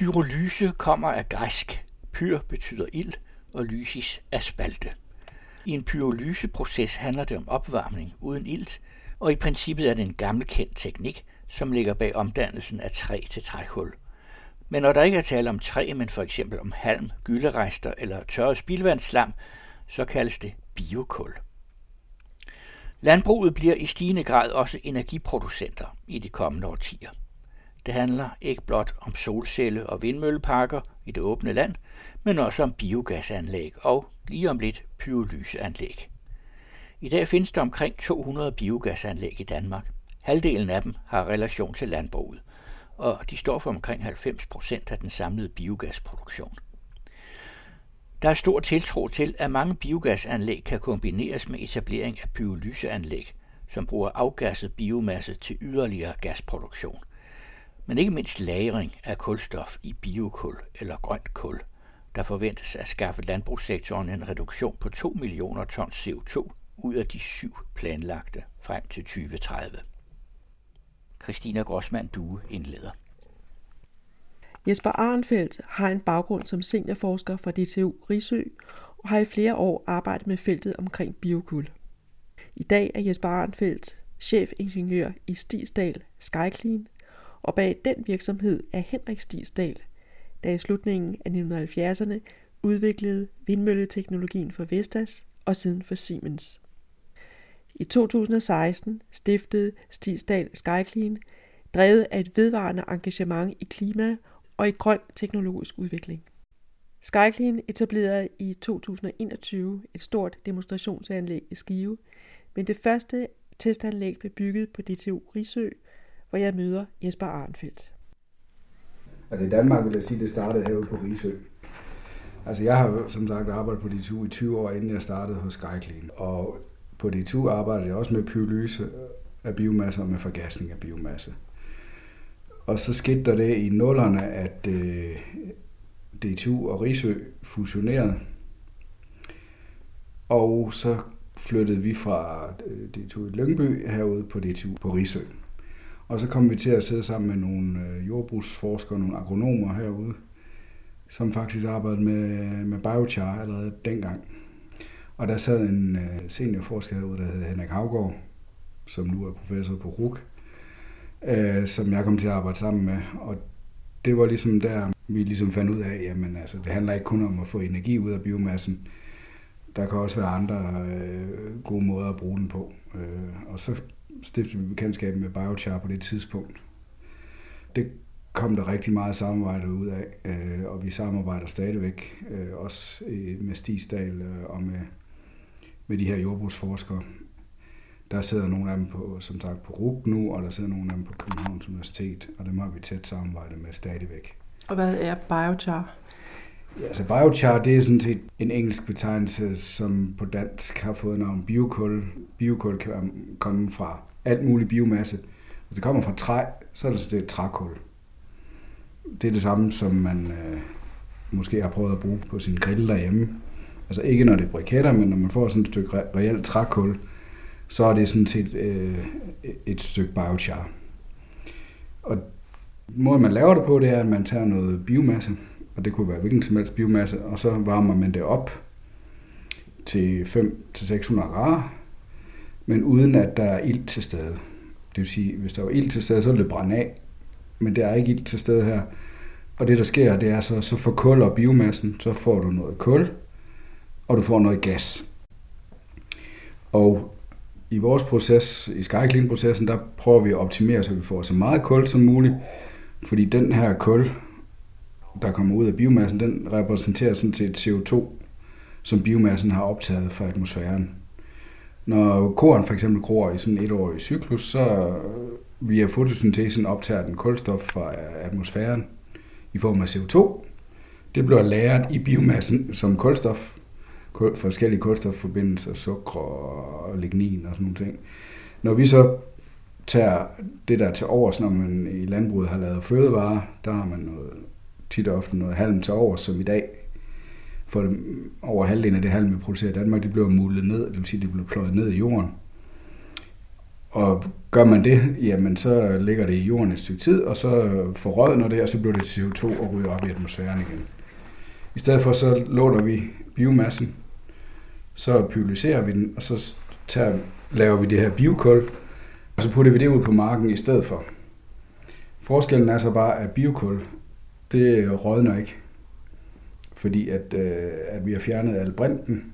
Pyrolyse kommer af græsk. Pyr betyder ild, og lysis er spalte. I en pyrolyseproces handler det om opvarmning uden ilt, og i princippet er det en gammelkendt teknik, som ligger bag omdannelsen af træ til trækul. Men når der ikke er tale om træ, men for eksempel om halm, gylderester eller tørre spildvandsslam, så kaldes det biokul. Landbruget bliver i stigende grad også energiproducenter i de kommende årtier. Det handler ikke blot om solcelle- og vindmølleparker i det åbne land, men også om biogasanlæg og lige om lidt pyrolyseanlæg. I dag findes der omkring 200 biogasanlæg i Danmark. Halvdelen af dem har relation til landbruget, og de står for omkring 90 procent af den samlede biogasproduktion. Der er stor tiltro til, at mange biogasanlæg kan kombineres med etablering af pyrolyseanlæg, som bruger afgasset biomasse til yderligere gasproduktion. Men ikke mindst lagring af kulstof i biokul eller grønt kul, der forventes at skaffe landbrugssektoren en reduktion på 2 millioner tons CO2 ud af de syv planlagte frem til 2030. Christina Grossmann Due indleder. Jesper Arnfeldt har en baggrund som seniorforsker fra DTU Risø og har i flere år arbejdet med feltet omkring biokul. I dag er Jesper Arnfeldt chefingeniør i Stisdal Skyclean, og bag den virksomhed er Henrik Stisdal, der i slutningen af 1970'erne udviklede vindmølleteknologien for Vestas og siden for Siemens. I 2016 stiftede Stisdal Skyclean, drevet af et vedvarende engagement i klima og i grøn teknologisk udvikling. Skyclean etablerede i 2021 et stort demonstrationsanlæg i Skive, men det første testanlæg blev bygget på DTU Risø, hvor jeg møder Jesper Arnfeldt. Altså i Danmark vil jeg sige, at det startede herude på Risø. Altså jeg har som sagt arbejdet på DTU i 20 år, inden jeg startede hos Skyclean. Og på DTU arbejdede jeg også med pyrolyse af biomasse og med forgasning af biomasse. Og så skete der det i nullerne, at øh, DTU og Risø fusionerede. Og så flyttede vi fra øh, DTU i Lyngby herude på DTU på Risø. Og så kom vi til at sidde sammen med nogle øh, jordbrugsforskere, nogle agronomer herude, som faktisk arbejdede med, med biochar allerede dengang. Og der sad en øh, seniorforsker herude, der hed Henrik Havgård, som nu er professor på RUK, øh, som jeg kom til at arbejde sammen med. Og det var ligesom der, vi ligesom fandt ud af, jamen altså, det handler ikke kun om at få energi ud af biomassen. Der kan også være andre øh, gode måder at bruge den på. Øh, og så stiftede vi bekendtskab med Biochar på det tidspunkt. Det kom der rigtig meget samarbejde ud af, øh, og vi samarbejder stadigvæk, øh, også med Stigsdal øh, og med, med de her jordbrugsforskere. Der sidder nogle af dem på, som sagt, på RUG nu, og der sidder nogle af dem på Københavns Universitet, og dem har vi tæt samarbejde med stadigvæk. Og hvad er biochar? Ja, altså biochar, det er sådan set en engelsk betegnelse, som på dansk har fået navn biokul. Biokul kan komme fra alt muligt biomasse. Hvis det kommer fra træ, så er det, det trækul. Det er det samme, som man øh, måske har prøvet at bruge på sin grill derhjemme. Altså ikke når det er briketter, men når man får sådan et stykke re- reelt trækul, så er det sådan set øh, et stykke biochar. Og måden man laver det på, det er, at man tager noget biomasse, og det kunne være hvilken som helst biomasse, og så varmer man det op til 5-600 grader, men uden at der er ild til stede. Det vil sige, hvis der var ild til stede, så ville det brænde af, men der er ikke ild til stede her. Og det, der sker, det er så, så forkuller biomassen, så får du noget kul, og du får noget gas. Og i vores proces, i Skyclean-processen, der prøver vi at optimere, så vi får så meget kul som muligt, fordi den her kul, der kommer ud af biomassen, den repræsenterer sådan set CO2, som biomassen har optaget fra atmosfæren. Når korn for eksempel gror i sådan et år i cyklus, så øh, via fotosyntesen optager den kulstof fra øh, atmosfæren i form af CO2. Det bliver lagret i biomassen som kulstof, forskellige kulstofforbindelser, sukker og lignin og sådan nogle ting. Når vi så tager det der til overs, når man i landbruget har lavet fødevarer, der har man noget, tit og ofte noget halm til over, som i dag for over halvdelen af det halm, vi producerer i Danmark, det bliver mulet ned, det vil sige, det bliver pløjet ned i jorden. Og gør man det, jamen så ligger det i jorden et stykke tid, og så forrådner det, og så bliver det CO2 og ryger op i atmosfæren igen. I stedet for så låner vi biomassen, så pyrolyserer vi den, og så tager, laver vi det her biokul, og så putter vi det ud på marken i stedet for. Forskellen er så bare, at biokul, det rådner ikke, fordi at, øh, at vi har fjernet al brinten,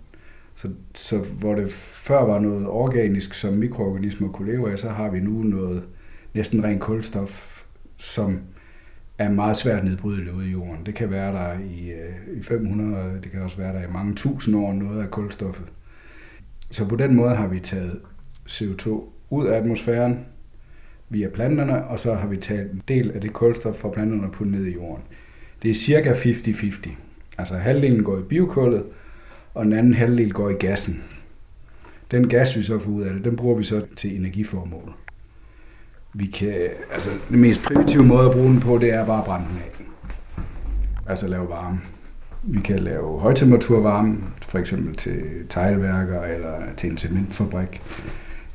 så, så hvor det før var noget organisk, som mikroorganismer kunne leve af, så har vi nu noget næsten ren kulstof, som er meget svært nedbrydeligt ude i jorden. Det kan være der i, øh, i 500, det kan også være der i mange tusind år, noget af kulstoffet. Så på den måde har vi taget CO2 ud af atmosfæren via planterne, og så har vi taget en del af det kulstof fra planterne på ned i jorden. Det er cirka 50-50. Altså halvdelen går i biokullet, og den anden halvdel går i gassen. Den gas, vi så får ud af det, den bruger vi så til energiformål. Vi kan, altså, den mest primitive måde at bruge den på, det er bare at brænde den af. Altså lave varme. Vi kan lave højtemperaturvarme, for eksempel til teglværker, eller til en cementfabrik,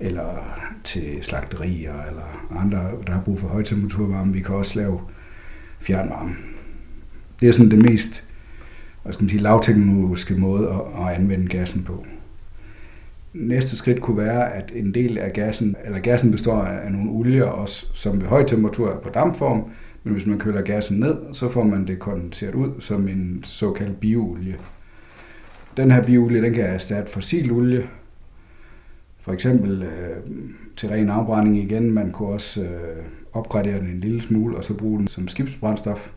eller til slagterier, eller andre, der har brug for højtemperaturvarme. Vi kan også lave fjernvarme. Det er sådan det mest hvad skal man sige, lavteknologiske måde at, at anvende gassen på. Næste skridt kunne være, at en del af gassen, eller gassen består af nogle olier, også, som ved høj temperatur er på dampform, men hvis man køler gassen ned, så får man det kondenseret ud som en såkaldt bioolie. Den her bioolie, den kan erstatte fossil olie, for eksempel øh, til ren afbrænding igen. Man kunne også øh, opgradere den en lille smule, og så bruge den som skibsbrændstof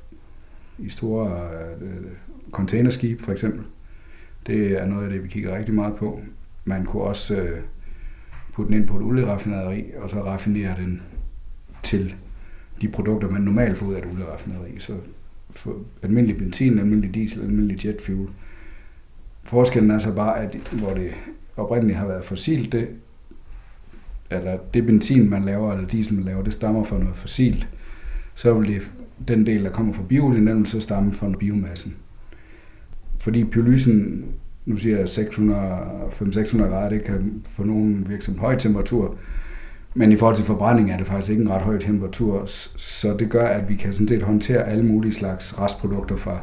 i store øh, containerskib for eksempel. Det er noget af det, vi kigger rigtig meget på. Man kunne også øh, putte den ind på et olieraffinaderi, og så raffinere den til de produkter, man normalt får ud af et olieraffinaderi. Så for almindelig benzin, almindelig diesel, almindelig jetfuel. Forskellen er så bare, at hvor det oprindeligt har været fossilt, det, eller det benzin, man laver, eller diesel, man laver, det stammer fra noget fossilt. Så vil det, den del, der kommer fra biolien, den vil så stamme fra biomassen fordi pyrolysen, nu siger jeg 500-600 grader, det kan få nogen virke som høj temperatur, men i forhold til forbrænding er det faktisk ikke en ret høj temperatur, så det gør, at vi kan sådan set håndtere alle mulige slags restprodukter fra,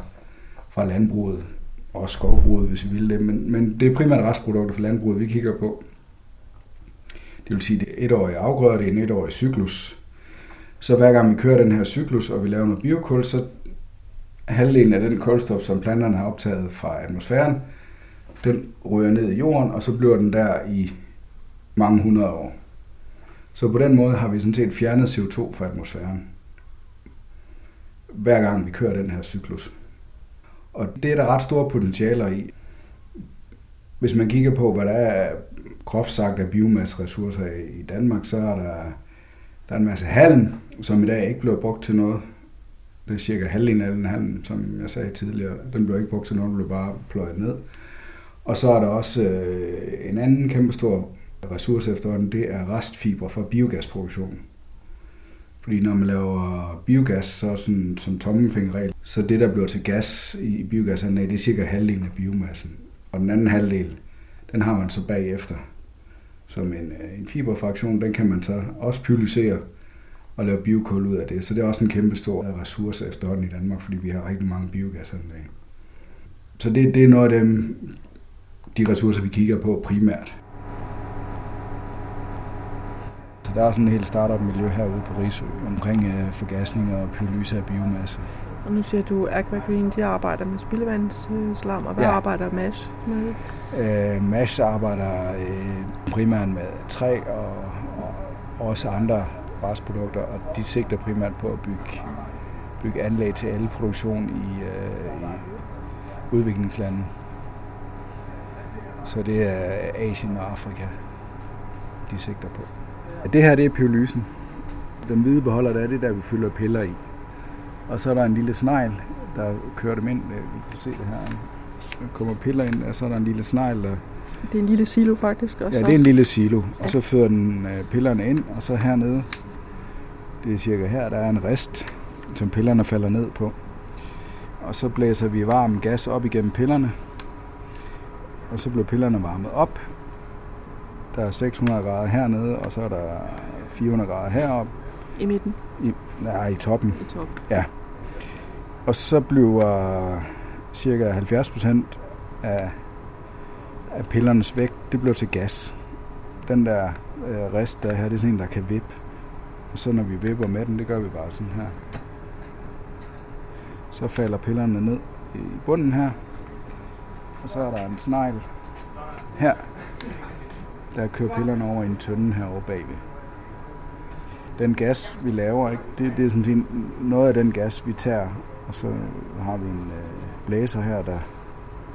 fra landbruget, og skovbruget, hvis vi vil det, men, men det er primært restprodukter fra landbruget, vi kigger på. Det vil sige, det er etårige afgrøder, det er en etårig cyklus. Så hver gang vi kører den her cyklus, og vi laver noget biokul, så halvdelen af den kulstof, som planterne har optaget fra atmosfæren, den ryger ned i jorden, og så bliver den der i mange hundrede år. Så på den måde har vi sådan set fjernet CO2 fra atmosfæren, hver gang vi kører den her cyklus. Og det er der ret store potentialer i. Hvis man kigger på, hvad der er groft sagt af biomasseressourcer i Danmark, så er der, der er en masse halm, som i dag ikke bliver brugt til noget. Det er cirka halvdelen af den halm, som jeg sagde tidligere. Den bliver ikke brugt til noget, den bliver bare pløjet ned. Og så er der også øh, en anden kæmpestor ressource efterhånden, det er restfiber fra biogasproduktionen. Fordi når man laver biogas, så sådan, som tommelfingerregel, så det, der bliver til gas i biogasanlæg, det er cirka halvdelen af biomassen. Og den anden halvdel, den har man så bagefter. Som en, øh, en fiberfraktion, den kan man så også pyrolysere og lave biokul ud af det. Så det er også en kæmpe stor ressource efterhånden i Danmark, fordi vi har rigtig mange biogasanlæg. Så det, det er noget af dem, de ressourcer, vi kigger på primært. Så der er sådan et helt startup-miljø herude på Risø omkring uh, forgasning og pyrolyse af biomasse. Og nu siger du, at Green, de arbejder med spildevandsslam, og hvad ja. arbejder MASH med? Uh, MASH arbejder uh, primært med træ og, og også andre restprodukter, og de sigter primært på at bygge, bygge anlæg til alle produktion i, øh, i udviklingslande. Så det er Asien og Afrika, de sigter på. Det her det er pyrolysen. Den hvide beholder, der er det der, vi fylder piller i. Og så er der en lille snegl, der kører dem ind. Vi kan se det her. Der kommer piller ind, og så er der en lille snegl, der det er en lille silo faktisk også. Ja, det er en lille silo. Og så fører den øh, pillerne ind, og så hernede, det er cirka her, der er en rest, som pillerne falder ned på. Og så blæser vi varm gas op igennem pillerne, og så bliver pillerne varmet op. Der er 600 grader hernede, og så er der 400 grader heroppe. I midten? I, nej, i toppen. I toppen. Ja. Og så bliver cirka 70 procent af, af pillernes vægt, det bliver til gas. Den der øh, rest der her, det er sådan en, der kan vippe. Og så når vi vipper med den, det gør vi bare sådan her. Så falder pillerne ned i bunden her. Og så er der en snegl her, der kører pillerne over i en tønde herovre bagved. Den gas, vi laver, ikke, det, det er sådan set noget af den gas, vi tager, og så har vi en øh, blæser her, der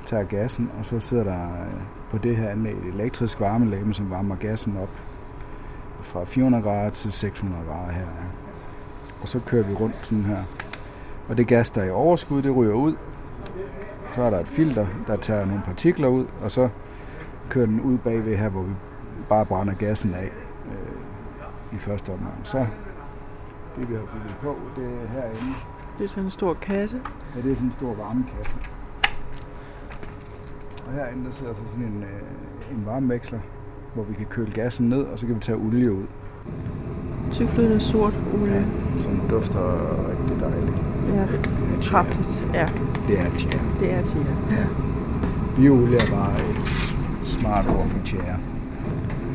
tager gassen, og så sidder der øh, på det her anlæg et elektrisk varmelegeme, som varmer gassen op fra 400 grader til 600 grader her. Ja. Og så kører vi rundt sådan her. Og det gas, der er i overskud, det ryger ud. Så er der et filter, der tager nogle partikler ud, og så kører den ud bagved her, hvor vi bare brænder gassen af øh, i første omgang. Så det vi har bygget på, det er herinde. Det er sådan en stor kasse. Ja, det er sådan en stor varmekasse. Og herinde der sidder så sådan en, øh, en varmeveksler, hvor vi kan køle gassen ned, og så kan vi tage olie ud. Tykflydende sort olie. Ja, som dufter rigtig dejligt. Ja, kraftigt. Ja, Det er tjære. det er til Ja. Bioolie er bare et smart ord for tjære.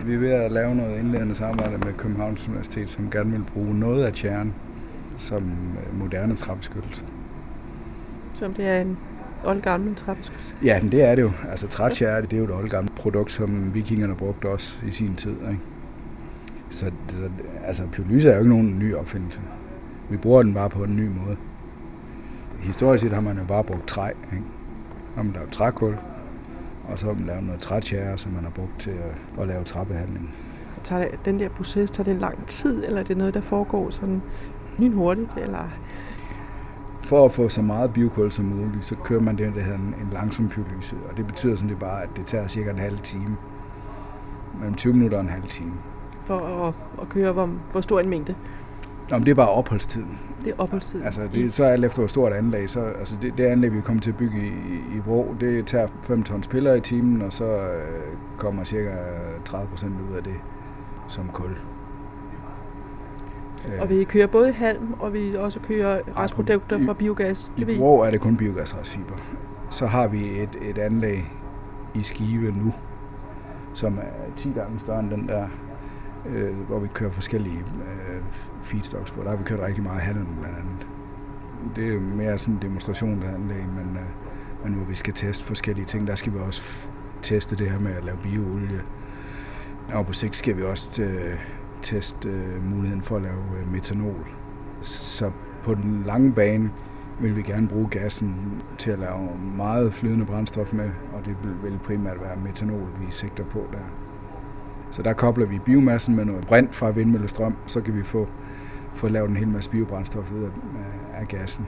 Vi er ved at lave noget indledende samarbejde med Københavns Universitet, som gerne vil bruge noget af tjæren som øh, moderne træbeskyttelse. Som det er en oldgammel træbeskyttelse. Ja, men det er det jo. Altså trætjære, det er jo et oldgammelt produkt, som vikingerne brugte også i sin tid. Ikke? Så det, altså, pyrolyse er jo ikke nogen ny opfindelse. Vi bruger den bare på en ny måde. Historisk set har man jo bare brugt træ. Ikke? Så har man lavet trækul, og så har man lavet noget trætjære, som man har brugt til at, at lave træbehandling. Tager det, den der proces, tager det lang tid, eller er det noget, der foregår sådan lynhurtigt? Eller? For at få så meget biokul som muligt, så kører man det, der hedder en, en langsom pyrolyse. Og det betyder sådan det bare, at det tager cirka en halv time. Mellem 20 minutter og en halv time. For at, at køre, hvor, hvor stor en mængde? Nå, men det er bare opholdstiden. Det er opholdstiden. Altså, det, så alt efter, hvor stort anlæg. Så, altså det, det anlæg, vi kommer til at bygge i, i Vrå, det tager 5 tons piller i timen, og så øh, kommer cirka 30 procent ud af det som kul. Og vi kører både halm, og vi også kører restprodukter fra biogas. I Vrå er det kun biogasrestfiber. Så har vi et, et anlæg i Skive nu, som er 10 gange større end den der, øh, hvor vi kører forskellige øh, feedstocks på. Der har vi kørt rigtig meget halm blandt andet. Det er mere sådan en demonstrationsanlæg, men, øh, men hvor vi skal teste forskellige ting. Der skal vi også f- teste det her med at lave bioolie. Og på sigt skal vi også t- teste øh, muligheden for at lave øh, metanol. Så på den lange bane vil vi gerne bruge gassen til at lave meget flydende brændstof med, og det vil primært være metanol, vi sigter på der. Så der kobler vi biomassen med noget brint fra vindmøllestrøm, så kan vi få, få lavet en hel masse biobrændstof ud af, af gassen.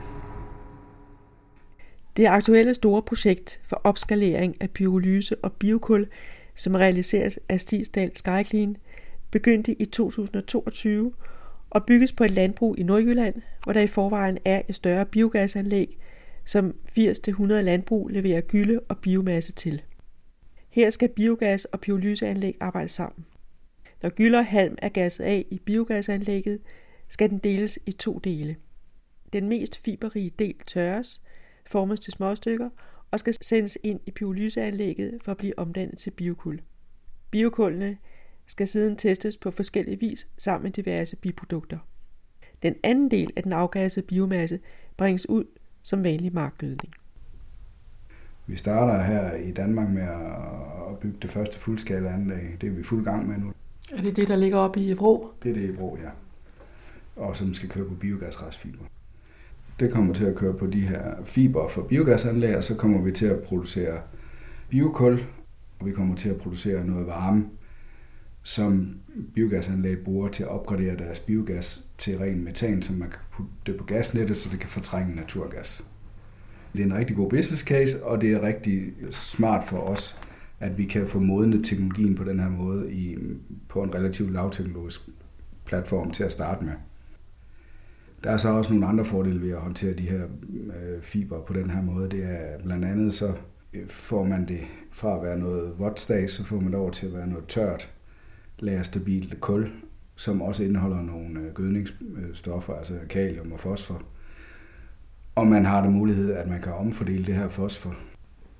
Det aktuelle store projekt for opskalering af pyrolyse og biokul, som realiseres af Stigsdal Skyclean, begyndte i 2022 og bygges på et landbrug i Nordjylland, hvor der i forvejen er et større biogasanlæg, som 80-100 landbrug leverer gylde og biomasse til. Her skal biogas og pyrolyseanlæg arbejde sammen. Når gylde og halm er gasset af i biogasanlægget, skal den deles i to dele. Den mest fiberrige del tørres, formes til småstykker og skal sendes ind i pyrolyseanlægget for at blive omdannet til biokul. Biokullene skal siden testes på forskellige vis sammen med diverse biprodukter. Den anden del af den afgassede biomasse bringes ud som vanlig markgødning. Vi starter her i Danmark med at bygge det første fuldskala anlæg. Det er vi fuld gang med nu. Er det det, der ligger oppe i Vrå? Det er det i Vrå, ja. Og som skal køre på biogasrestfiber. Det kommer til at køre på de her fiber for biogasanlæg, og så kommer vi til at producere biokul, og vi kommer til at producere noget varme, som biogasanlæg bruger til at opgradere deres biogas til ren metan, så man kan putte det på gasnettet, så det kan fortrænge naturgas. Det er en rigtig god business case, og det er rigtig smart for os, at vi kan få modnet teknologien på den her måde i, på en relativt lavteknologisk platform til at starte med. Der er så også nogle andre fordele ved at håndtere de her øh, fiber på den her måde. Det er blandt andet så øh, får man det fra at være noget vådt så får man det over til at være noget tørt. lagerstabilt kul, som også indeholder nogle øh, gødningsstoffer, altså kalium og fosfor. Og man har det mulighed, at man kan omfordele det her fosfor.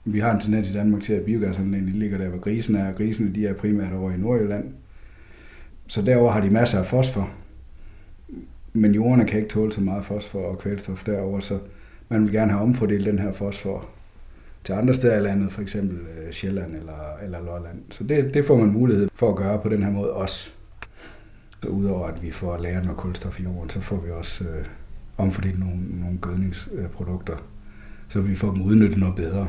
Vi har en tendens i Danmark til, at biogasanlægene ligger der, hvor grisen er, og grisene de er primært over i Nordjylland. Så derover har de masser af fosfor, men jordene kan ikke tåle så meget fosfor og kvælstof derover, så man vil gerne have omfordelt den her fosfor til andre steder i landet, for eksempel øh, Sjælland eller, eller Lolland. Så det, det får man mulighed for at gøre på den her måde også. Så udover at vi får lært noget kulstof i jorden, så får vi også øh, omfordelt nogle, nogle gødningsprodukter, så vi får dem udnyttet noget bedre.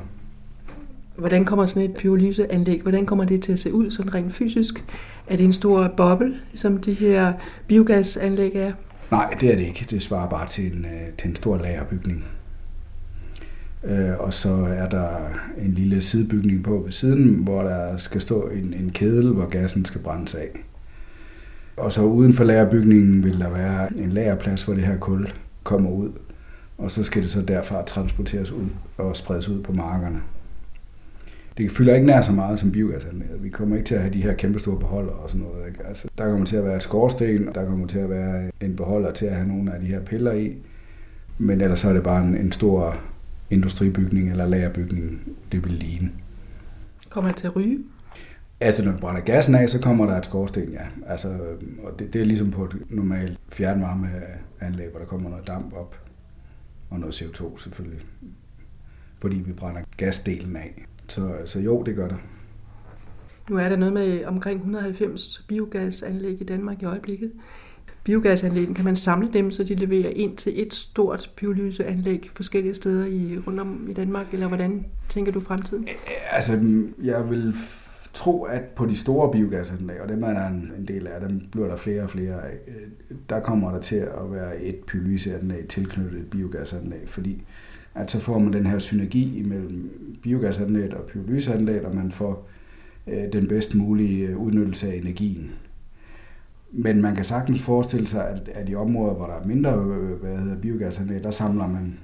Hvordan kommer sådan et pyrolyseanlæg, hvordan kommer det til at se ud sådan rent fysisk? Er det en stor boble, som det her biogasanlæg er? Nej, det er det ikke. Det svarer bare til en, øh, til en stor lagerbygning. Øh, og så er der en lille sidebygning på ved siden, hvor der skal stå en, en kedel, hvor gassen skal brændes af. Og så uden for lagerbygningen vil der være en lagerplads, hvor det her kul kommer ud. Og så skal det så derfra transporteres ud og spredes ud på markerne. Det fylder ikke nær så meget som biogasanlægget. Vi kommer ikke til at have de her kæmpe store beholder og sådan noget. Ikke? Altså, der kommer til at være et skorsten, der kommer til at være en beholder til at have nogle af de her piller i. Men ellers så er det bare en, en stor industribygning eller lagerbygning, det vil ligne. Kommer det til at ryge? Altså, når du brænder gassen af, så kommer der et skorsten, ja. Altså, og det, det er ligesom på et normalt fjernvarmeanlæg, hvor der kommer noget damp op, og noget CO2 selvfølgelig, fordi vi brænder gasdelen af. Så, så jo, det gør det. Nu er der noget med omkring 190 biogasanlæg i Danmark i øjeblikket biogasanlæg, kan man samle dem, så de leverer ind til et stort pyrolyseanlæg forskellige steder i, rundt om i Danmark, eller hvordan tænker du fremtiden? Altså, jeg vil tro, at på de store biogasanlæg, og dem er der en del af, dem bliver der flere og flere af, øh, der kommer der til at være et pyrolyseanlæg tilknyttet et biogasanlæg, fordi at så får man den her synergi mellem biogasanlæg og pyrolyseanlæg, og man får øh, den bedst mulige øh, udnyttelse af energien. Men man kan sagtens forestille sig, at, at i områder, hvor der er mindre øh, hvad hedder, biogasanlæg, der samler man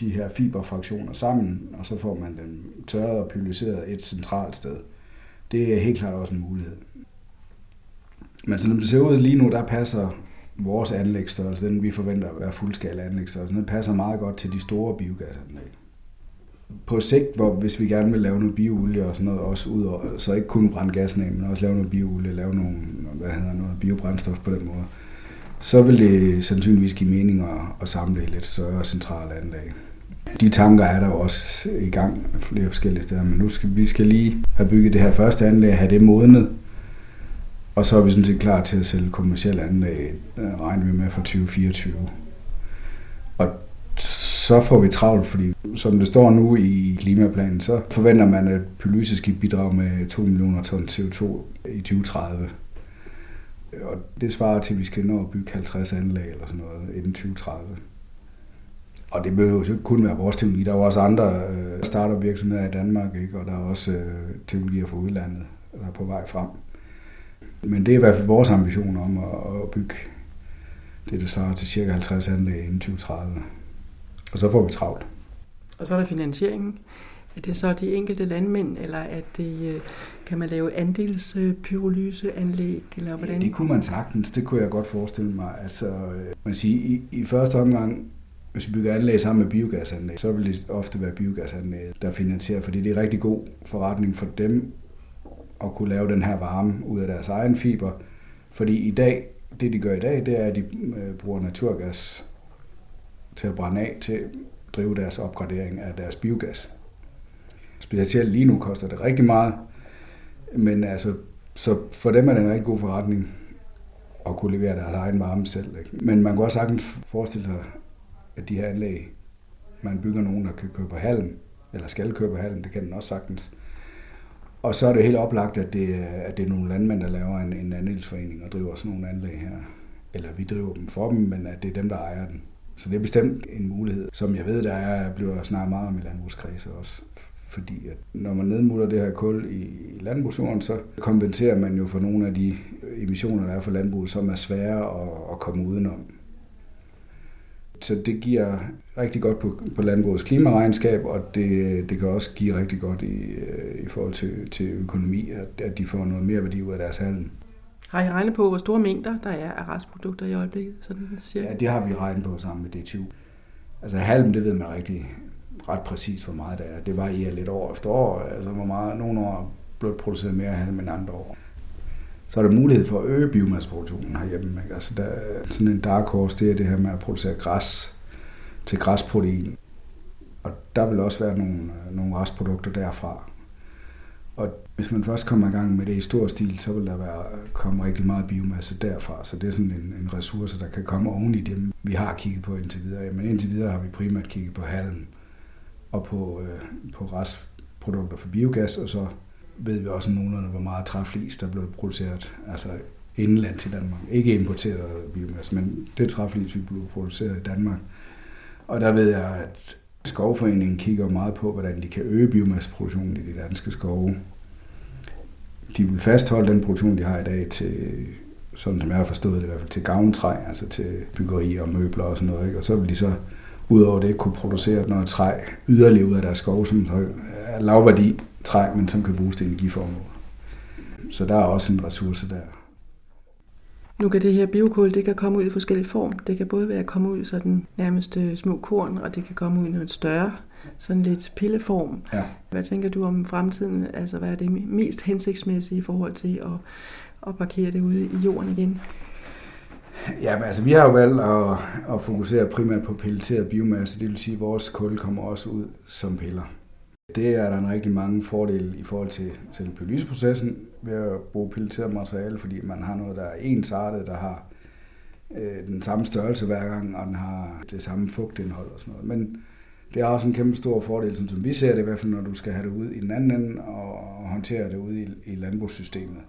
de her fiberfraktioner sammen, og så får man dem tørret og pyrolyset et centralt sted. Det er helt klart også en mulighed. Men som det ser ud lige nu, der passer vores anlægsstørrelse, den vi forventer at være fuldskala anlægsstørrelse, den passer meget godt til de store biogasanlæg på sigt, hvor hvis vi gerne vil lave noget bioolie og sådan noget, også ud over, så ikke kun brænde gassen af, men også lave noget bioolie, lave nogle, hvad hedder noget, biobrændstof på den måde, så vil det sandsynligvis give mening at, at samle lidt større centrale anlæg. De tanker er der jo også i gang flere forskellige steder, men nu skal vi skal lige have bygget det her første anlæg, have det modnet, og så er vi sådan set klar til at sælge kommersielle anlæg, øh, regner vi med for 2024. Og så får vi travlt, fordi som det står nu i klimaplanen, så forventer man, at Pylyse skal bidrage med 2 millioner ton CO2 i 2030. Og det svarer til, at vi skal nå at bygge 50 anlæg eller sådan noget inden 2030. Og det behøver jo ikke kun være vores teknologi. Der er jo også andre øh, startup virksomheder i Danmark, ikke? og der er også øh, teknologier fra udlandet, der er på vej frem. Men det er i hvert fald vores ambition om at, at bygge det, der svarer til cirka 50 anlæg inden 2030. Og så får vi travlt. Og så er der finansieringen. Er det så de enkelte landmænd, eller at det, øh, kan man lave andelspyrolyseanlæg, eller hvordan? Ja, det kunne man sagtens. Det kunne jeg godt forestille mig. Altså, øh, man siger, i, i første omgang, hvis vi bygger anlæg sammen med biogasanlæg, så vil det ofte være biogasanlæg, der finansierer, fordi det er rigtig god forretning for dem at kunne lave den her varme ud af deres egen fiber. Fordi i dag, det de gør i dag, det er, at de øh, bruger naturgas til at brænde af til at drive deres opgradering af deres biogas. Specielt lige nu koster det rigtig meget, men altså, så for dem er det en rigtig god forretning at kunne levere deres egen varme selv. Ikke? Men man kan også sagtens forestille sig, at de her anlæg, man bygger nogen, der kan køre på hallen, eller skal køre på hallen, det kan den også sagtens. Og så er det helt oplagt, at det, at det er nogle landmænd, der laver en, en andelsforening og driver sådan nogle anlæg her. Eller vi driver dem for dem, men at det er dem, der ejer den. Så det er bestemt en mulighed, som jeg ved, der er, bliver snart meget om i landbrugskredse også. Fordi at når man nedmutter det her kul i landbrugsjorden, så kompenserer man jo for nogle af de emissioner, der er for landbruget, som er svære at, at komme udenom. så det giver rigtig godt på, på landbrugets klimaregnskab, og det, det kan også give rigtig godt i, øh, i forhold til, til økonomi, at, at de får noget mere værdi ud af deres handel. Har I regnet på, hvor store mængder der er af restprodukter i øjeblikket? Sådan cirka? Ja, det har vi regnet på sammen med DTU. Altså halm, det ved man rigtig ret præcist, hvor meget der er. Det varierer lidt år efter år. Altså, hvor meget, nogle år blevet produceret mere halm end andre år. Så er der mulighed for at øge biomasseproduktionen herhjemme. Ikke? Altså, der sådan en dark horse, det er det her med at producere græs til græsprotein. Og der vil også være nogle, nogle restprodukter derfra. Og hvis man først kommer i gang med det i stor stil, så vil der være, komme rigtig meget biomasse derfra. Så det er sådan en, en ressource, der kan komme oven i dem, vi har kigget på indtil videre. Men indtil videre har vi primært kigget på halm og på, øh, på restprodukter for biogas, og så ved vi også nogenlunde, hvor meget træflis, der blev produceret altså indenland til Danmark. Ikke importeret biomasse, men det træflis, vi blev produceret i Danmark. Og der ved jeg, at Skovforeningen kigger meget på, hvordan de kan øge biomasseproduktionen i de danske skove. De vil fastholde den produktion, de har i dag til, sådan som jeg har forstået det i hvert fald, til gavntræ, altså til byggeri og møbler og sådan noget. Ikke? Og så vil de så udover det kunne producere noget træ yderligere ud af deres skove, som er lavværdi træ, men som kan bruges til energiformål. Så der er også en ressource der. Nu kan det her biokul, det kan komme ud i forskellige form. Det kan både være at komme ud i sådan nærmest små korn, og det kan komme ud i noget større, sådan lidt pilleform. Ja. Hvad tænker du om fremtiden? Altså, hvad er det mest hensigtsmæssige i forhold til at, at parkere det ude i jorden igen? Ja, men altså vi har jo valgt at, at fokusere primært på pelleteret biomasse, det vil sige, at vores kul kommer også ud som piller. Det er der en rigtig mange fordele i forhold til selve pyrolyseprocessen ved at bruge pelleteret materiale, fordi man har noget, der er ensartet, der har øh, den samme størrelse hver gang, og den har det samme fugtindhold og sådan noget. Men det er også en kæmpe stor fordel, som, som vi ser det i hvert fald, når du skal have det ud i den anden ende og, håndtere det ude i, i landbrugssystemet.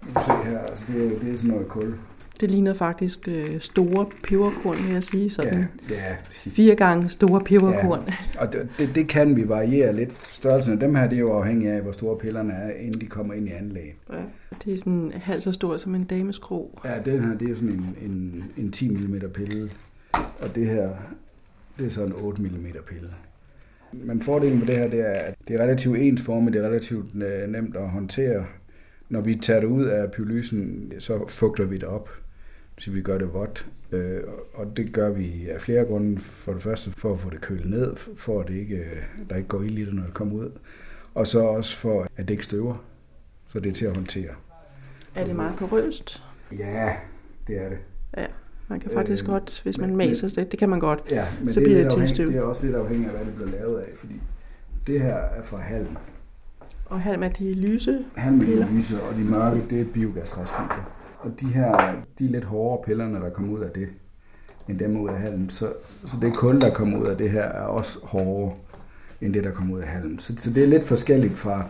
Du kan se her, altså det, det er sådan noget kul. Det ligner faktisk øh, store peberkorn, vil jeg sige. Sådan ja, ja. Fire gange store peberkorn. Ja. Og det, det, det kan vi variere lidt. Størrelsen af dem her, det er jo afhængig af, hvor store pillerne er, inden de kommer ind i anlægget. Ja. Det er sådan halvt så stort som en dameskrog. Ja, det her det er sådan en, en, en 10 mm pille. Og det her, det er sådan en 8 mm pille. Men fordelen med det her, det er, at det er relativt ensformet, det er relativt øh, nemt at håndtere. Når vi tager det ud af pyrolysen, så fugter vi det op så vi gør det vådt. Øh, og det gør vi af flere grunde. For det første for at få det kølet ned, for at det ikke, der ikke går ild i det, når det kommer ud. Og så også for, at det ikke støver. Så det er til at håndtere. Er det meget porøst? Ja, det er det. Ja, man kan faktisk øh, godt, hvis man maser det, det kan man godt, ja, men så det bliver det til støv. Det er også lidt afhængigt af, hvad det bliver lavet af, fordi det her er fra halm. Og halm er de lyse? Halm er de lyse, og de mørke, det er biogasrestfiber. Og de her, de lidt hårdere pillerne, der kommer ud af det, end dem ud af halm. Så, så det kul, der kommer ud af det her, er også hårdere end det, der kommer ud af halm. Så, så det er lidt forskelligt fra,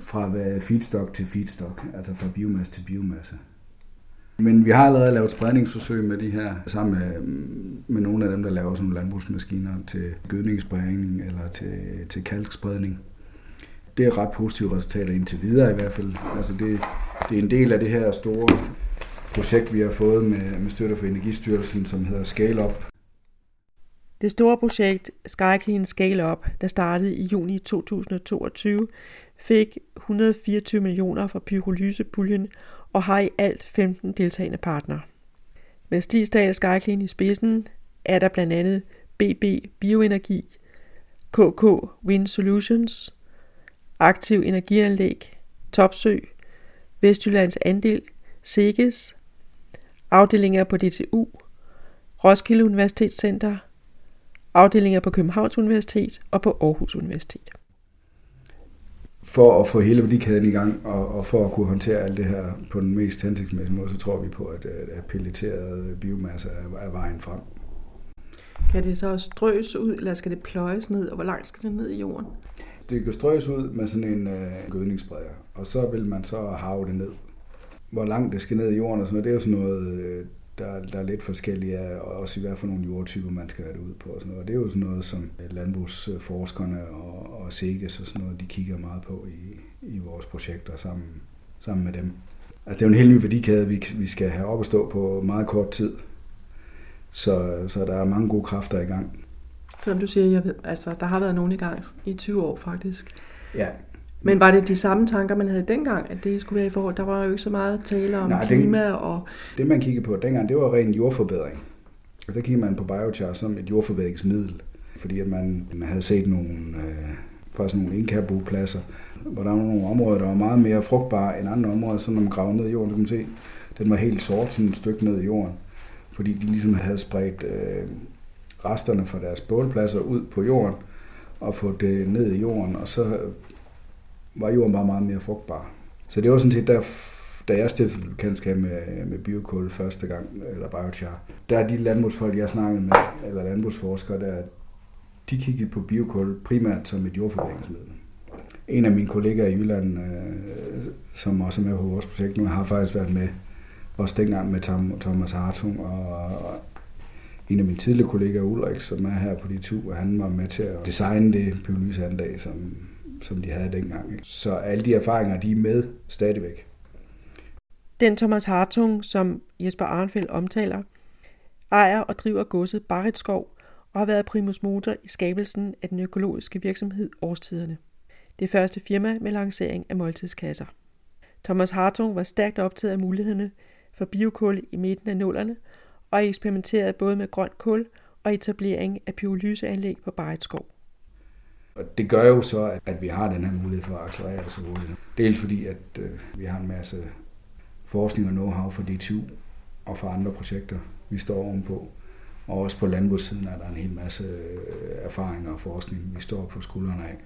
fra feedstock til feedstock, altså fra biomasse til biomasse. Men vi har allerede lavet spredningsforsøg med de her, sammen med, med nogle af dem, der laver sådan nogle landbrugsmaskiner til gødningsspredning eller til, til kalkspredning. Det er ret positive resultater indtil videre i hvert fald. Altså det, det er en del af det her store projekt, vi har fået med, med støtte fra Energistyrelsen, som hedder Scale Up. Det store projekt SkyClean Scale Up, der startede i juni 2022, fik 124 millioner fra pyrolysepuljen og har i alt 15 deltagende partnere. Med Stigsdal SkyClean i spidsen er der blandt andet BB Bioenergi, KK Wind Solutions, Aktiv Energianlæg, Topsø, Vestjyllands Andel, SEGES, afdelinger på DTU, Roskilde Universitetscenter, afdelinger på Københavns Universitet og på Aarhus Universitet. For at få hele værdikæden i gang, og, og for at kunne håndtere alt det her på den mest hensigtsmæssige måde, så tror vi på, at, at pelleteret biomasse er, er vejen frem. Kan det så strøs ud, eller skal det pløjes ned, og hvor langt skal det ned i jorden? Det kan strøs ud med sådan en øh, gødningsspreder, og så vil man så have det ned. Hvor langt det skal ned i jorden og sådan noget, det er jo sådan noget, øh, der, der er lidt forskellige af, og også i hvert fald nogle jordtyper, man skal have det ud på. Og, sådan noget. og det er jo sådan noget, som øh, landbrugsforskerne og, og SEGES og sådan noget, de kigger meget på i, i vores projekter sammen, sammen med dem. Altså det er jo en helt ny værdikæde, vi, vi skal have op at stå på meget kort tid. Så, så der er mange gode kræfter i gang. Som du siger, jeg ved, altså, der har været nogen i gang i 20 år faktisk. Ja. Men var det de samme tanker, man havde dengang, at det skulle være i forhold? Der var jo ikke så meget tale om Nej, klima det, og... Det man kiggede på dengang, det var ren jordforbedring. Og der kiggede man på biochar som et jordforbedringsmiddel, fordi at man, man havde set nogle, øh, faktisk nogle indkærbopladser, hvor der var nogle områder, der var meget mere frugtbare end andre områder, så når man gravede ned i jorden, så kan man se, den var helt sort, sådan et stykke ned i jorden, fordi de ligesom havde spredt øh, resterne fra deres bålpladser ud på jorden, og få det ned i jorden, og så var jorden bare meget mere frugtbar. Så det var sådan set der, da jeg stiftede bekendtskab med, med biokul første gang, eller biochar, der er de landbrugsfolk, jeg snakkede med, eller landbrugsforskere, der, de kiggede på biokul primært som et jordforbedringsmiddel. En af mine kollegaer i Jylland, øh, som også er med på vores projekt nu, har faktisk været med også dengang med Tom, Thomas Hartung og en af mine tidligere kollegaer, Ulrik, som er her på de to, han var med til at designe det pyrolyseanlæg, som, som de havde dengang. Så alle de erfaringer, de er med stadigvæk. Den Thomas Hartung, som Jesper Arnfeldt omtaler, ejer og driver godset Barritskov og har været primus motor i skabelsen af den økologiske virksomhed Årstiderne. Det første firma med lancering af måltidskasser. Thomas Hartung var stærkt optaget af mulighederne for biokul i midten af nullerne og eksperimenterede både med grønt kul og etablering af pyrolyseanlæg på Barritskov. Og det gør jo så, at vi har den her mulighed for at accelerere det så hurtigt. Dels fordi, at øh, vi har en masse forskning og know-how fra DTU og for andre projekter, vi står ovenpå. Og også på landbrugssiden er der en hel masse øh, erfaringer og forskning, vi står på skuldrene af.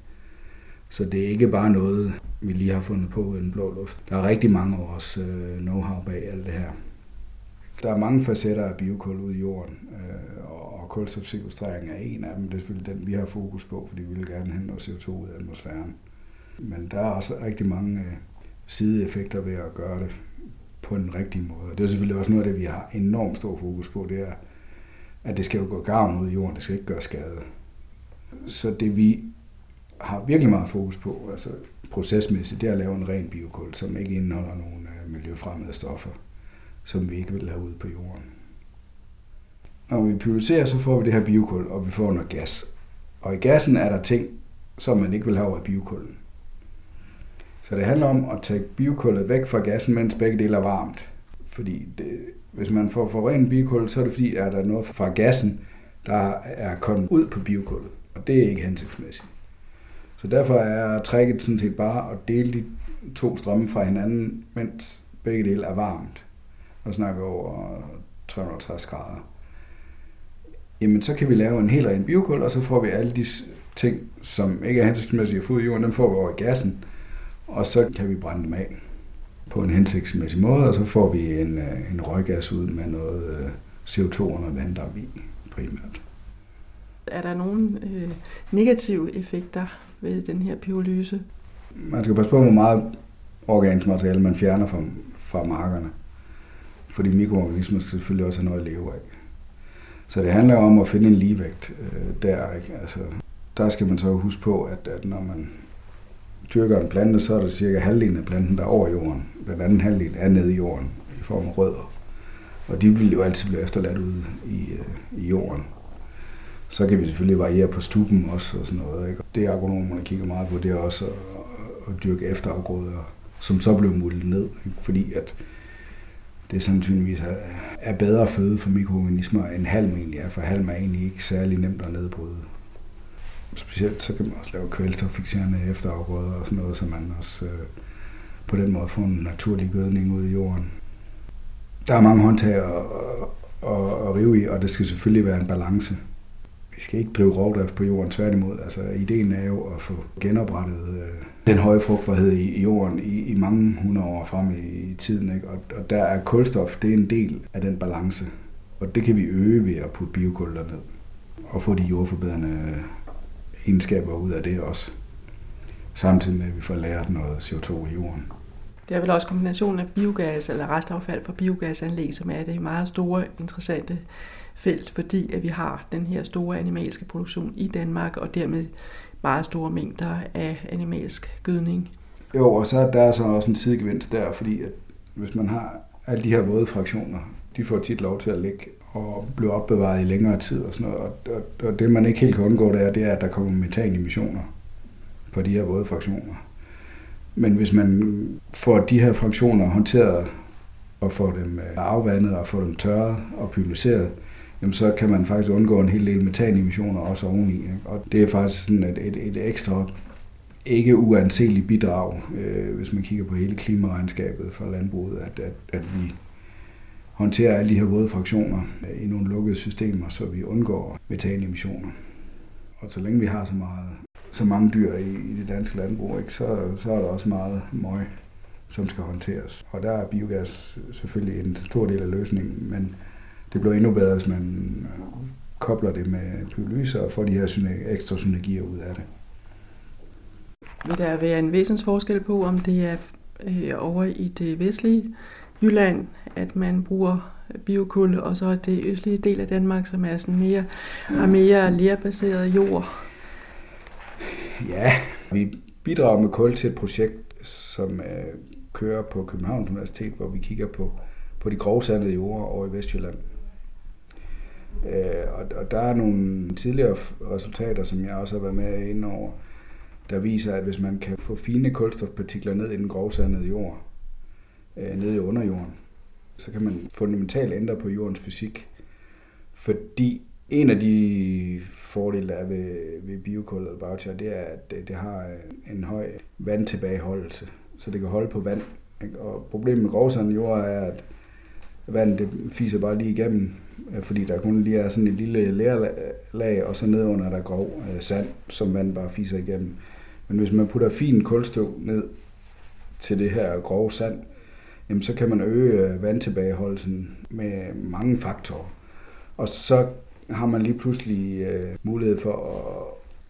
Så det er ikke bare noget, vi lige har fundet på i den blå luft. Der er rigtig mange års øh, know-how bag alt det her. Der er mange facetter af biokul ude i jorden, øh, og kulstofsekvestrering er en af dem. Det er selvfølgelig den, vi har fokus på, fordi vi vil gerne hente noget CO2 ud af atmosfæren. Men der er også rigtig mange øh, sideeffekter ved at gøre det på en rigtig måde. Det er selvfølgelig også noget af det, vi har enormt stor fokus på, det er, at det skal jo gå gavn ud i jorden, det skal ikke gøre skade. Så det vi har virkelig meget fokus på, altså procesmæssigt, det er at lave en ren biokul, som ikke indeholder nogen øh, miljøfremmede stoffer, som vi ikke vil have ud på jorden. Når vi pyrolyserer, så får vi det her biokul, og vi får noget gas. Og i gassen er der ting, som man ikke vil have over i biokullen. Så det handler om at tage biokullet væk fra gassen, mens begge dele er varmt. Fordi det, hvis man får forurenet biokul, så er det fordi, at der er noget fra gassen, der er kommet ud på biokullet. Og det er ikke hensigtsmæssigt. Så derfor er trækket sådan set bare at dele de to strømme fra hinanden, mens begge dele er varmt. Og snakker over 360 grader. Jamen, så kan vi lave en helt ren biokul, og så får vi alle de ting, som ikke er hensigtsmæssige at få ud i jorden, dem får vi over i gassen, og så kan vi brænde dem af på en hensigtsmæssig måde, og så får vi en, øh, en røggas ud med noget øh, CO2 og noget vanddamp i primært. Er der nogle øh, negative effekter ved den her pyrolyse? Man skal passe på, hvor meget organisk materiale man fjerner fra, fra markerne. Fordi mikroorganismer skal selvfølgelig også have noget at leve af. Så det handler om at finde en ligevægt øh, der. Ikke? Altså, der skal man så huske på, at, at når man dyrker en plante, så er der cirka halvdelen af planten, der er over jorden. Den anden halvdel er nede i jorden i form af rødder. Og de vil jo altid blive efterladt ude i, øh, i jorden. Så kan vi selvfølgelig variere på stuben også og sådan noget. Ikke? Det agronomerne kigger meget på, det er også at, at dyrke efterafgrøder, som så bliver muldet ned. Ikke? Fordi at det sandsynligvis er, er bedre føde for mikroorganismer end halm egentlig er, for halm er egentlig ikke særlig nemt at nedbryde. Specielt så kan man også lave kvælstoffikserende efterafgrøder og sådan noget, så man også øh, på den måde får en naturlig gødning ud i jorden. Der er mange håndtag at, at, at rive i, og det skal selvfølgelig være en balance. Vi skal ikke drive rovdrift på jorden, tværtimod. Altså, ideen er jo at få genoprettet øh, den høje frugtbarhed i, i jorden i, i mange hundrede år frem i, i tiden. Ikke? Og, og der er kulstof, det er en del af den balance. Og det kan vi øge ved at putte biokul ned og få de jordforbedrende egenskaber ud af det også. Samtidig med, at vi får lært noget CO2 i jorden. Det er vel også kombinationen af biogas eller restaffald fra biogasanlæg, som er det meget store, interessante felt, fordi at vi har den her store animalske produktion i Danmark, og dermed meget store mængder af animalsk gødning. Jo, og så der er så også en sidegevinst der, fordi at hvis man har alle de her våde fraktioner, de får tit lov til at ligge og blive opbevaret i længere tid og sådan noget. Og, og, og det man ikke helt kan undgå, det er, det er, at der kommer metanemissioner på de her våde fraktioner. Men hvis man får de her fraktioner håndteret og får dem øh, afvandet og får dem tørret og publiceret, jamen så kan man faktisk undgå en hel del metanemissioner også oveni. Ikke? Og det er faktisk sådan et, et, et ekstra ikke uanseligt bidrag, øh, hvis man kigger på hele klimaregnskabet for landbruget, at, at, at vi håndterer alle de her våde fraktioner øh, i nogle lukkede systemer, så vi undgår metanemissioner. Og så længe vi har så, meget, så mange dyr i, i det danske landbrug, ikke, så, så er der også meget møg, som skal håndteres. Og der er biogas selvfølgelig en stor del af løsningen, men det bliver endnu bedre, hvis man kobler det med pyrolyse og får de her ekstra synergier ud af det. Vil der være en væsensforskel på, om det er øh, over i det vestlige Jylland, at man bruger biokul, og så det østlige del af Danmark, som er sådan mere, har mere lærbaseret jord? Ja, vi bidrager med kul til et projekt, som øh, kører på Københavns Universitet, hvor vi kigger på, på de grovsandede jorder over i Vestjylland. Øh, og, og der er nogle tidligere resultater, som jeg også har været med ind over, der viser, at hvis man kan få fine kulstofpartikler ned i den grovsandede jord, øh, nede i underjorden, så kan man fundamentalt ændre på jordens fysik. Fordi en af de fordele, der er ved, ved biokul eller biochar, det er, at det, det har øh, en høj vandtilbageholdelse, så det kan holde på vand. Ikke? Og problemet med grovsandet jord er, at vandet det fiser bare lige igennem, øh, fordi der kun lige er sådan et lille lærlag, og så nedenunder er der grov øh, sand, som vand bare fiser igennem. Men hvis man putter fin kulstøv ned til det her grove sand, jamen så kan man øge øh, vandtilbageholdelsen med mange faktorer. Og så har man lige pludselig øh, mulighed for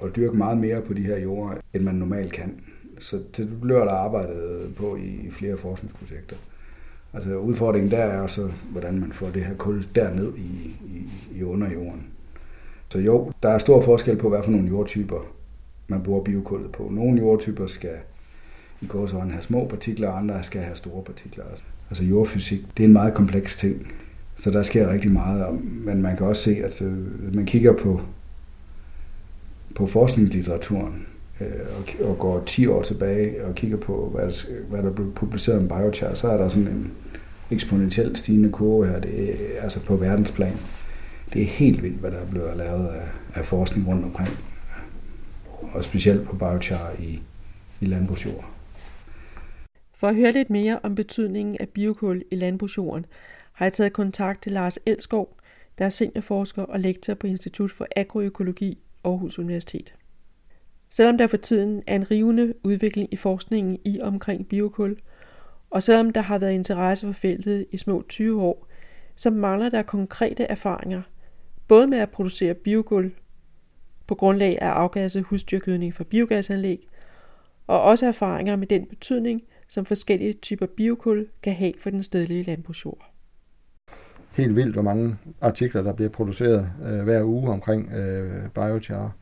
at, at dyrke meget mere på de her jorder, end man normalt kan. Så det bliver der arbejdet på i flere forskningsprojekter. Altså udfordringen der er så, hvordan man får det her kul derned i, i, i underjorden. Så jo, der er stor forskel på, hvad for nogle jordtyper man bruger biokullet på. Nogle jordtyper skal i gåsøjne have små partikler, og andre skal have store partikler. Altså jordfysik, det er en meget kompleks ting, så der sker rigtig meget. Men man kan også se, at øh, man kigger på, på forskningslitteraturen, Øh, og, og går 10 år tilbage og kigger på, hvad der, hvad der blev publiceret om biochar, så er der sådan en eksponentielt stigende kurve her, det er, altså på verdensplan. Det er helt vildt, hvad der er blevet lavet af, af forskning rundt omkring, og specielt på biochar i, i landbrugsjord. For at høre lidt mere om betydningen af biokul i landbrugsjorden, har jeg taget kontakt til Lars Elskov, der er seniorforsker og lektor på Institut for Agroøkologi Aarhus Universitet. Selvom der for tiden er en rivende udvikling i forskningen i omkring biokul, og selvom der har været interesse for feltet i små 20 år, så mangler der konkrete erfaringer, både med at producere biokul på grundlag af afgasset husdyrgødning fra biogasanlæg, og også erfaringer med den betydning, som forskellige typer biokul kan have for den stedlige landbrugsjord. Helt vildt, hvor mange artikler, der bliver produceret øh, hver uge omkring øh, biochar.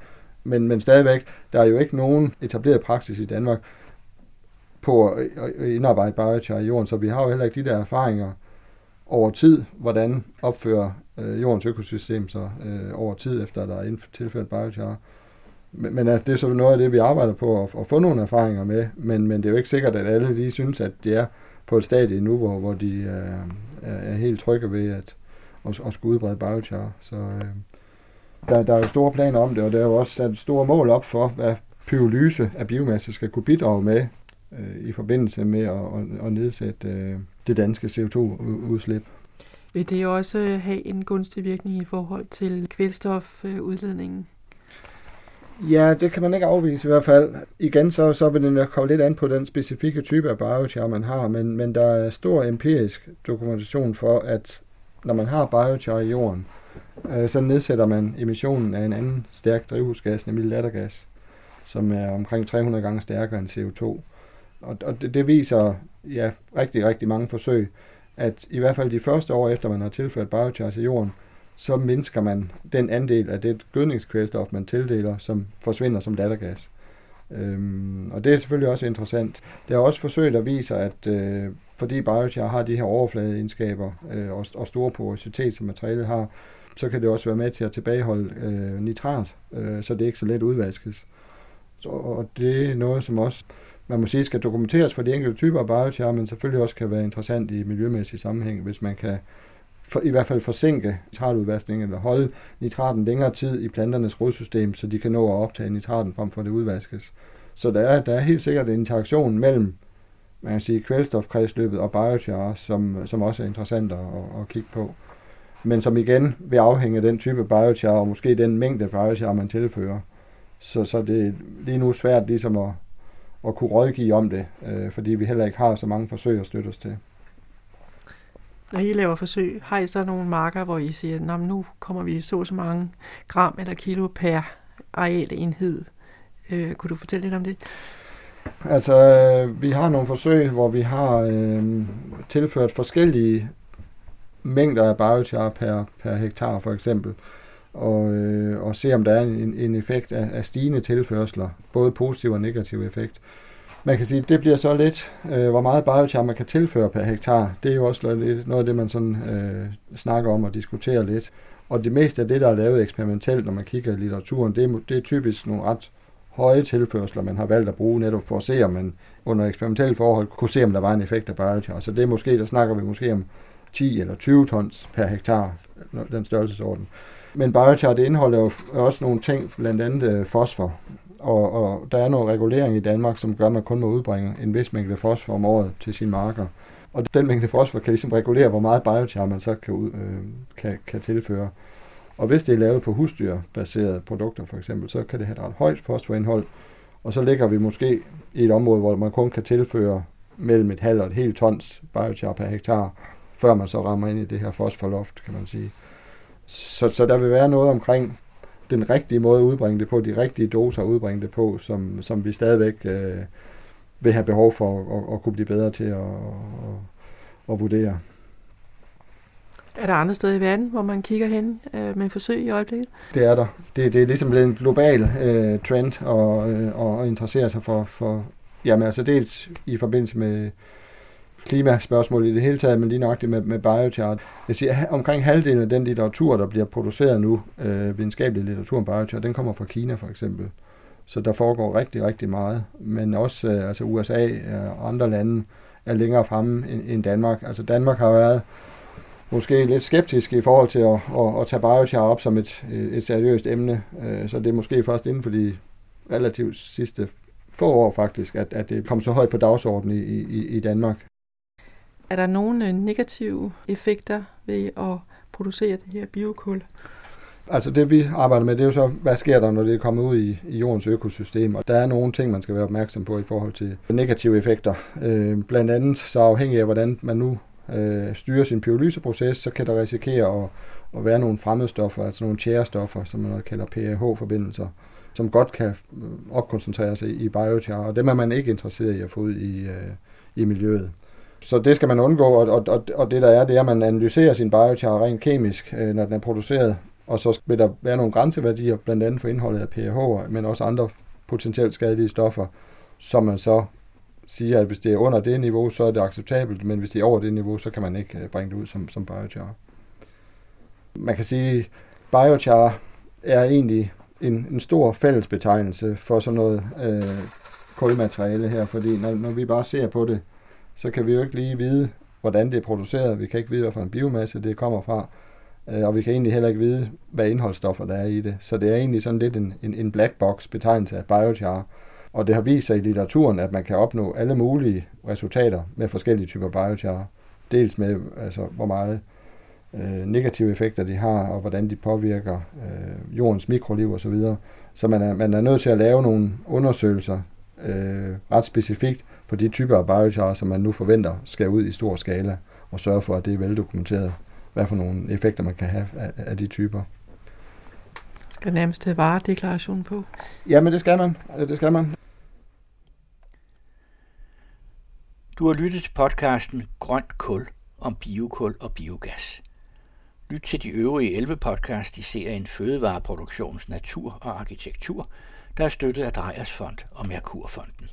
Men, men stadigvæk, der er jo ikke nogen etableret praksis i Danmark på at, indarbejde biochar i jorden, så vi har jo heller ikke de der erfaringer over tid, hvordan opfører øh, jordens økosystem sig øh, over tid, efter der er tilført biochar. Men, men altså, det er så noget af det, vi arbejder på at, at få nogle erfaringer med, men, men det er jo ikke sikkert, at alle de synes, at det er på et stadie nu, hvor, hvor de øh, er helt trygge ved at, at, at skulle udbrede biochar. Så øh, der, der er jo store planer om det, og der er jo også sat store mål op for, hvad pyrolyse af biomasse skal kunne bidrage med øh, i forbindelse med at, at, at nedsætte øh, det danske CO2-udslip. Vil det også have en gunstig virkning i forhold til kvælstofudledningen? Ja, det kan man ikke afvise i hvert fald. Igen, så, så vil det komme lidt an på den specifikke type af biochar, man har, men, men der er stor empirisk dokumentation for, at når man har biochar i jorden, øh, så nedsætter man emissionen af en anden stærk drivhusgas, nemlig lattergas, som er omkring 300 gange stærkere end CO2. Og, og det, det viser ja, rigtig, rigtig mange forsøg, at i hvert fald de første år efter man har tilført biochar til jorden, så mindsker man den andel af det gødningskvælstof, man tildeler, som forsvinder som lattergas. Øhm, og det er selvfølgelig også interessant. Der er også forsøg, der viser, at øh, fordi biochar har de her overfladeegenskaber øh, og, og store porositet, som materialet har, så kan det også være med til at tilbageholde øh, nitrat, øh, så det ikke så let udvaskes. Så, og det er noget, som også man må sige, skal dokumenteres for de enkelte typer af biochar, men selvfølgelig også kan være interessant i miljømæssig sammenhæng, hvis man kan for, i hvert fald forsinke nitratudvaskningen eller holde nitraten længere tid i planternes rodsystem, så de kan nå at optage nitraten frem for at det udvaskes. Så der er, der er helt sikkert en interaktion mellem man kan sige, kvælstofkredsløbet og biochar, som, som også er interessant at, at kigge på. Men som igen vil afhænge af den type biochar, og måske den mængde biochar, man tilfører. Så, så det er lige nu svært ligesom at, at kunne rådgive om det, øh, fordi vi heller ikke har så mange forsøg at støtte os til. Når I laver forsøg, har I så nogle marker, hvor I siger, at nu kommer vi så så mange gram eller kilo per arealenhed? Øh, kunne du fortælle lidt om det? Altså, vi har nogle forsøg, hvor vi har øh, tilført forskellige mængder af biochar per, per hektar, for eksempel, og, øh, og se, om der er en, en effekt af, af stigende tilførsler, både positiv og negativ effekt. Man kan sige, at det bliver så lidt, øh, hvor meget biochar man kan tilføre per hektar. Det er jo også lidt, noget af det, man sådan, øh, snakker om og diskuterer lidt. Og det meste af det, der er lavet eksperimentelt, når man kigger i litteraturen, det er, det er typisk nogle ret høje tilførsler, man har valgt at bruge netop for at se, om man under eksperimentelle forhold kunne se, om der var en effekt af biochar. Så det er måske, der snakker vi måske om 10 eller 20 tons per hektar, den størrelsesorden. Men biochar, det indeholder jo også nogle ting, blandt andet øh, fosfor. Og, og der er noget regulering i Danmark, som gør, at man kun må udbringe en vis mængde fosfor om året til sine marker. Og den mængde fosfor kan ligesom regulere, hvor meget biochar man så kan, øh, kan, kan tilføre. Og hvis det er lavet på husdyrbaserede produkter for eksempel, så kan det have et ret højt fosforindhold. Og så ligger vi måske i et område, hvor man kun kan tilføre mellem et halvt og et helt tons biochar per hektar, før man så rammer ind i det her fosforloft, kan man sige. Så, så der vil være noget omkring den rigtige måde at udbringe det på, de rigtige doser at udbringe det på, som, som vi stadigvæk øh, vil have behov for at, at, at kunne blive bedre til at, at, at vurdere. Er der andre steder i verden, hvor man kigger hen øh, med forsøg i øjeblikket? Det er der. Det, det er ligesom blevet en global øh, trend at, øh, at interessere sig for, for jamen altså dels i forbindelse med klimaspørgsmål i det hele taget, men lige nok det med, med biochar. Jeg siger, omkring halvdelen af den litteratur, der bliver produceret nu, øh, videnskabelig litteratur om biochar, den kommer fra Kina for eksempel. Så der foregår rigtig, rigtig meget. Men også øh, altså USA og øh, andre lande er længere fremme end, end Danmark. Altså Danmark har været måske lidt skeptisk i forhold til at, at, at tage biochar op som et, øh, et seriøst emne. Øh, så det er måske først inden for de relativt sidste få år faktisk, at, at det kom så højt på dagsordenen i, i, i Danmark. Er der nogle øh, negative effekter ved at producere det her biokul? Altså det vi arbejder med, det er jo så, hvad sker der, når det er kommet ud i, i jordens økosystem. Og der er nogle ting, man skal være opmærksom på i forhold til negative effekter. Øh, blandt andet så afhængig af, hvordan man nu øh, styrer sin pyrolyseproces, så kan der risikere at, at være nogle fremmedstoffer, altså nogle tjærestoffer, som man kalder PAH-forbindelser, som godt kan øh, opkoncentrere sig i biochar, og dem er man ikke interesseret i at få ud i, øh, i miljøet. Så det skal man undgå, og, og, og det der er, det er, at man analyserer sin biochar rent kemisk, øh, når den er produceret, og så vil der være nogle grænseværdier, blandt andet for indholdet af pH, men også andre potentielt skadelige stoffer, som man så siger, at hvis det er under det niveau, så er det acceptabelt, men hvis det er over det niveau, så kan man ikke øh, bringe det ud som, som biochar. Man kan sige, biochar er egentlig en, en stor fællesbetegnelse for sådan noget øh, kulmateriale her, fordi når, når vi bare ser på det, så kan vi jo ikke lige vide, hvordan det er produceret. Vi kan ikke vide, hvilken biomasse det kommer fra. Øh, og vi kan egentlig heller ikke vide, hvad indholdsstoffer der er i det. Så det er egentlig sådan lidt en, en, en black box betegnelse af biochar. Og det har vist sig i litteraturen, at man kan opnå alle mulige resultater med forskellige typer biochar. Dels med, altså, hvor meget øh, negative effekter de har, og hvordan de påvirker øh, jordens mikroliv osv. Så, så man er, man er nødt til at lave nogle undersøgelser øh, ret specifikt på de typer af biochar, som man nu forventer skal ud i stor skala, og sørge for, at det er veldokumenteret, hvad for nogle effekter man kan have af, af de typer. Skal nærmest have varedeklaration på? Ja, men det skal man. Det skal man. Du har lyttet til podcasten Grønt Kul om biokul og biogas. Lyt til de øvrige 11 podcast i serien Fødevareproduktions Natur og Arkitektur, der er støttet af Drejers Fond og Merkurfonden.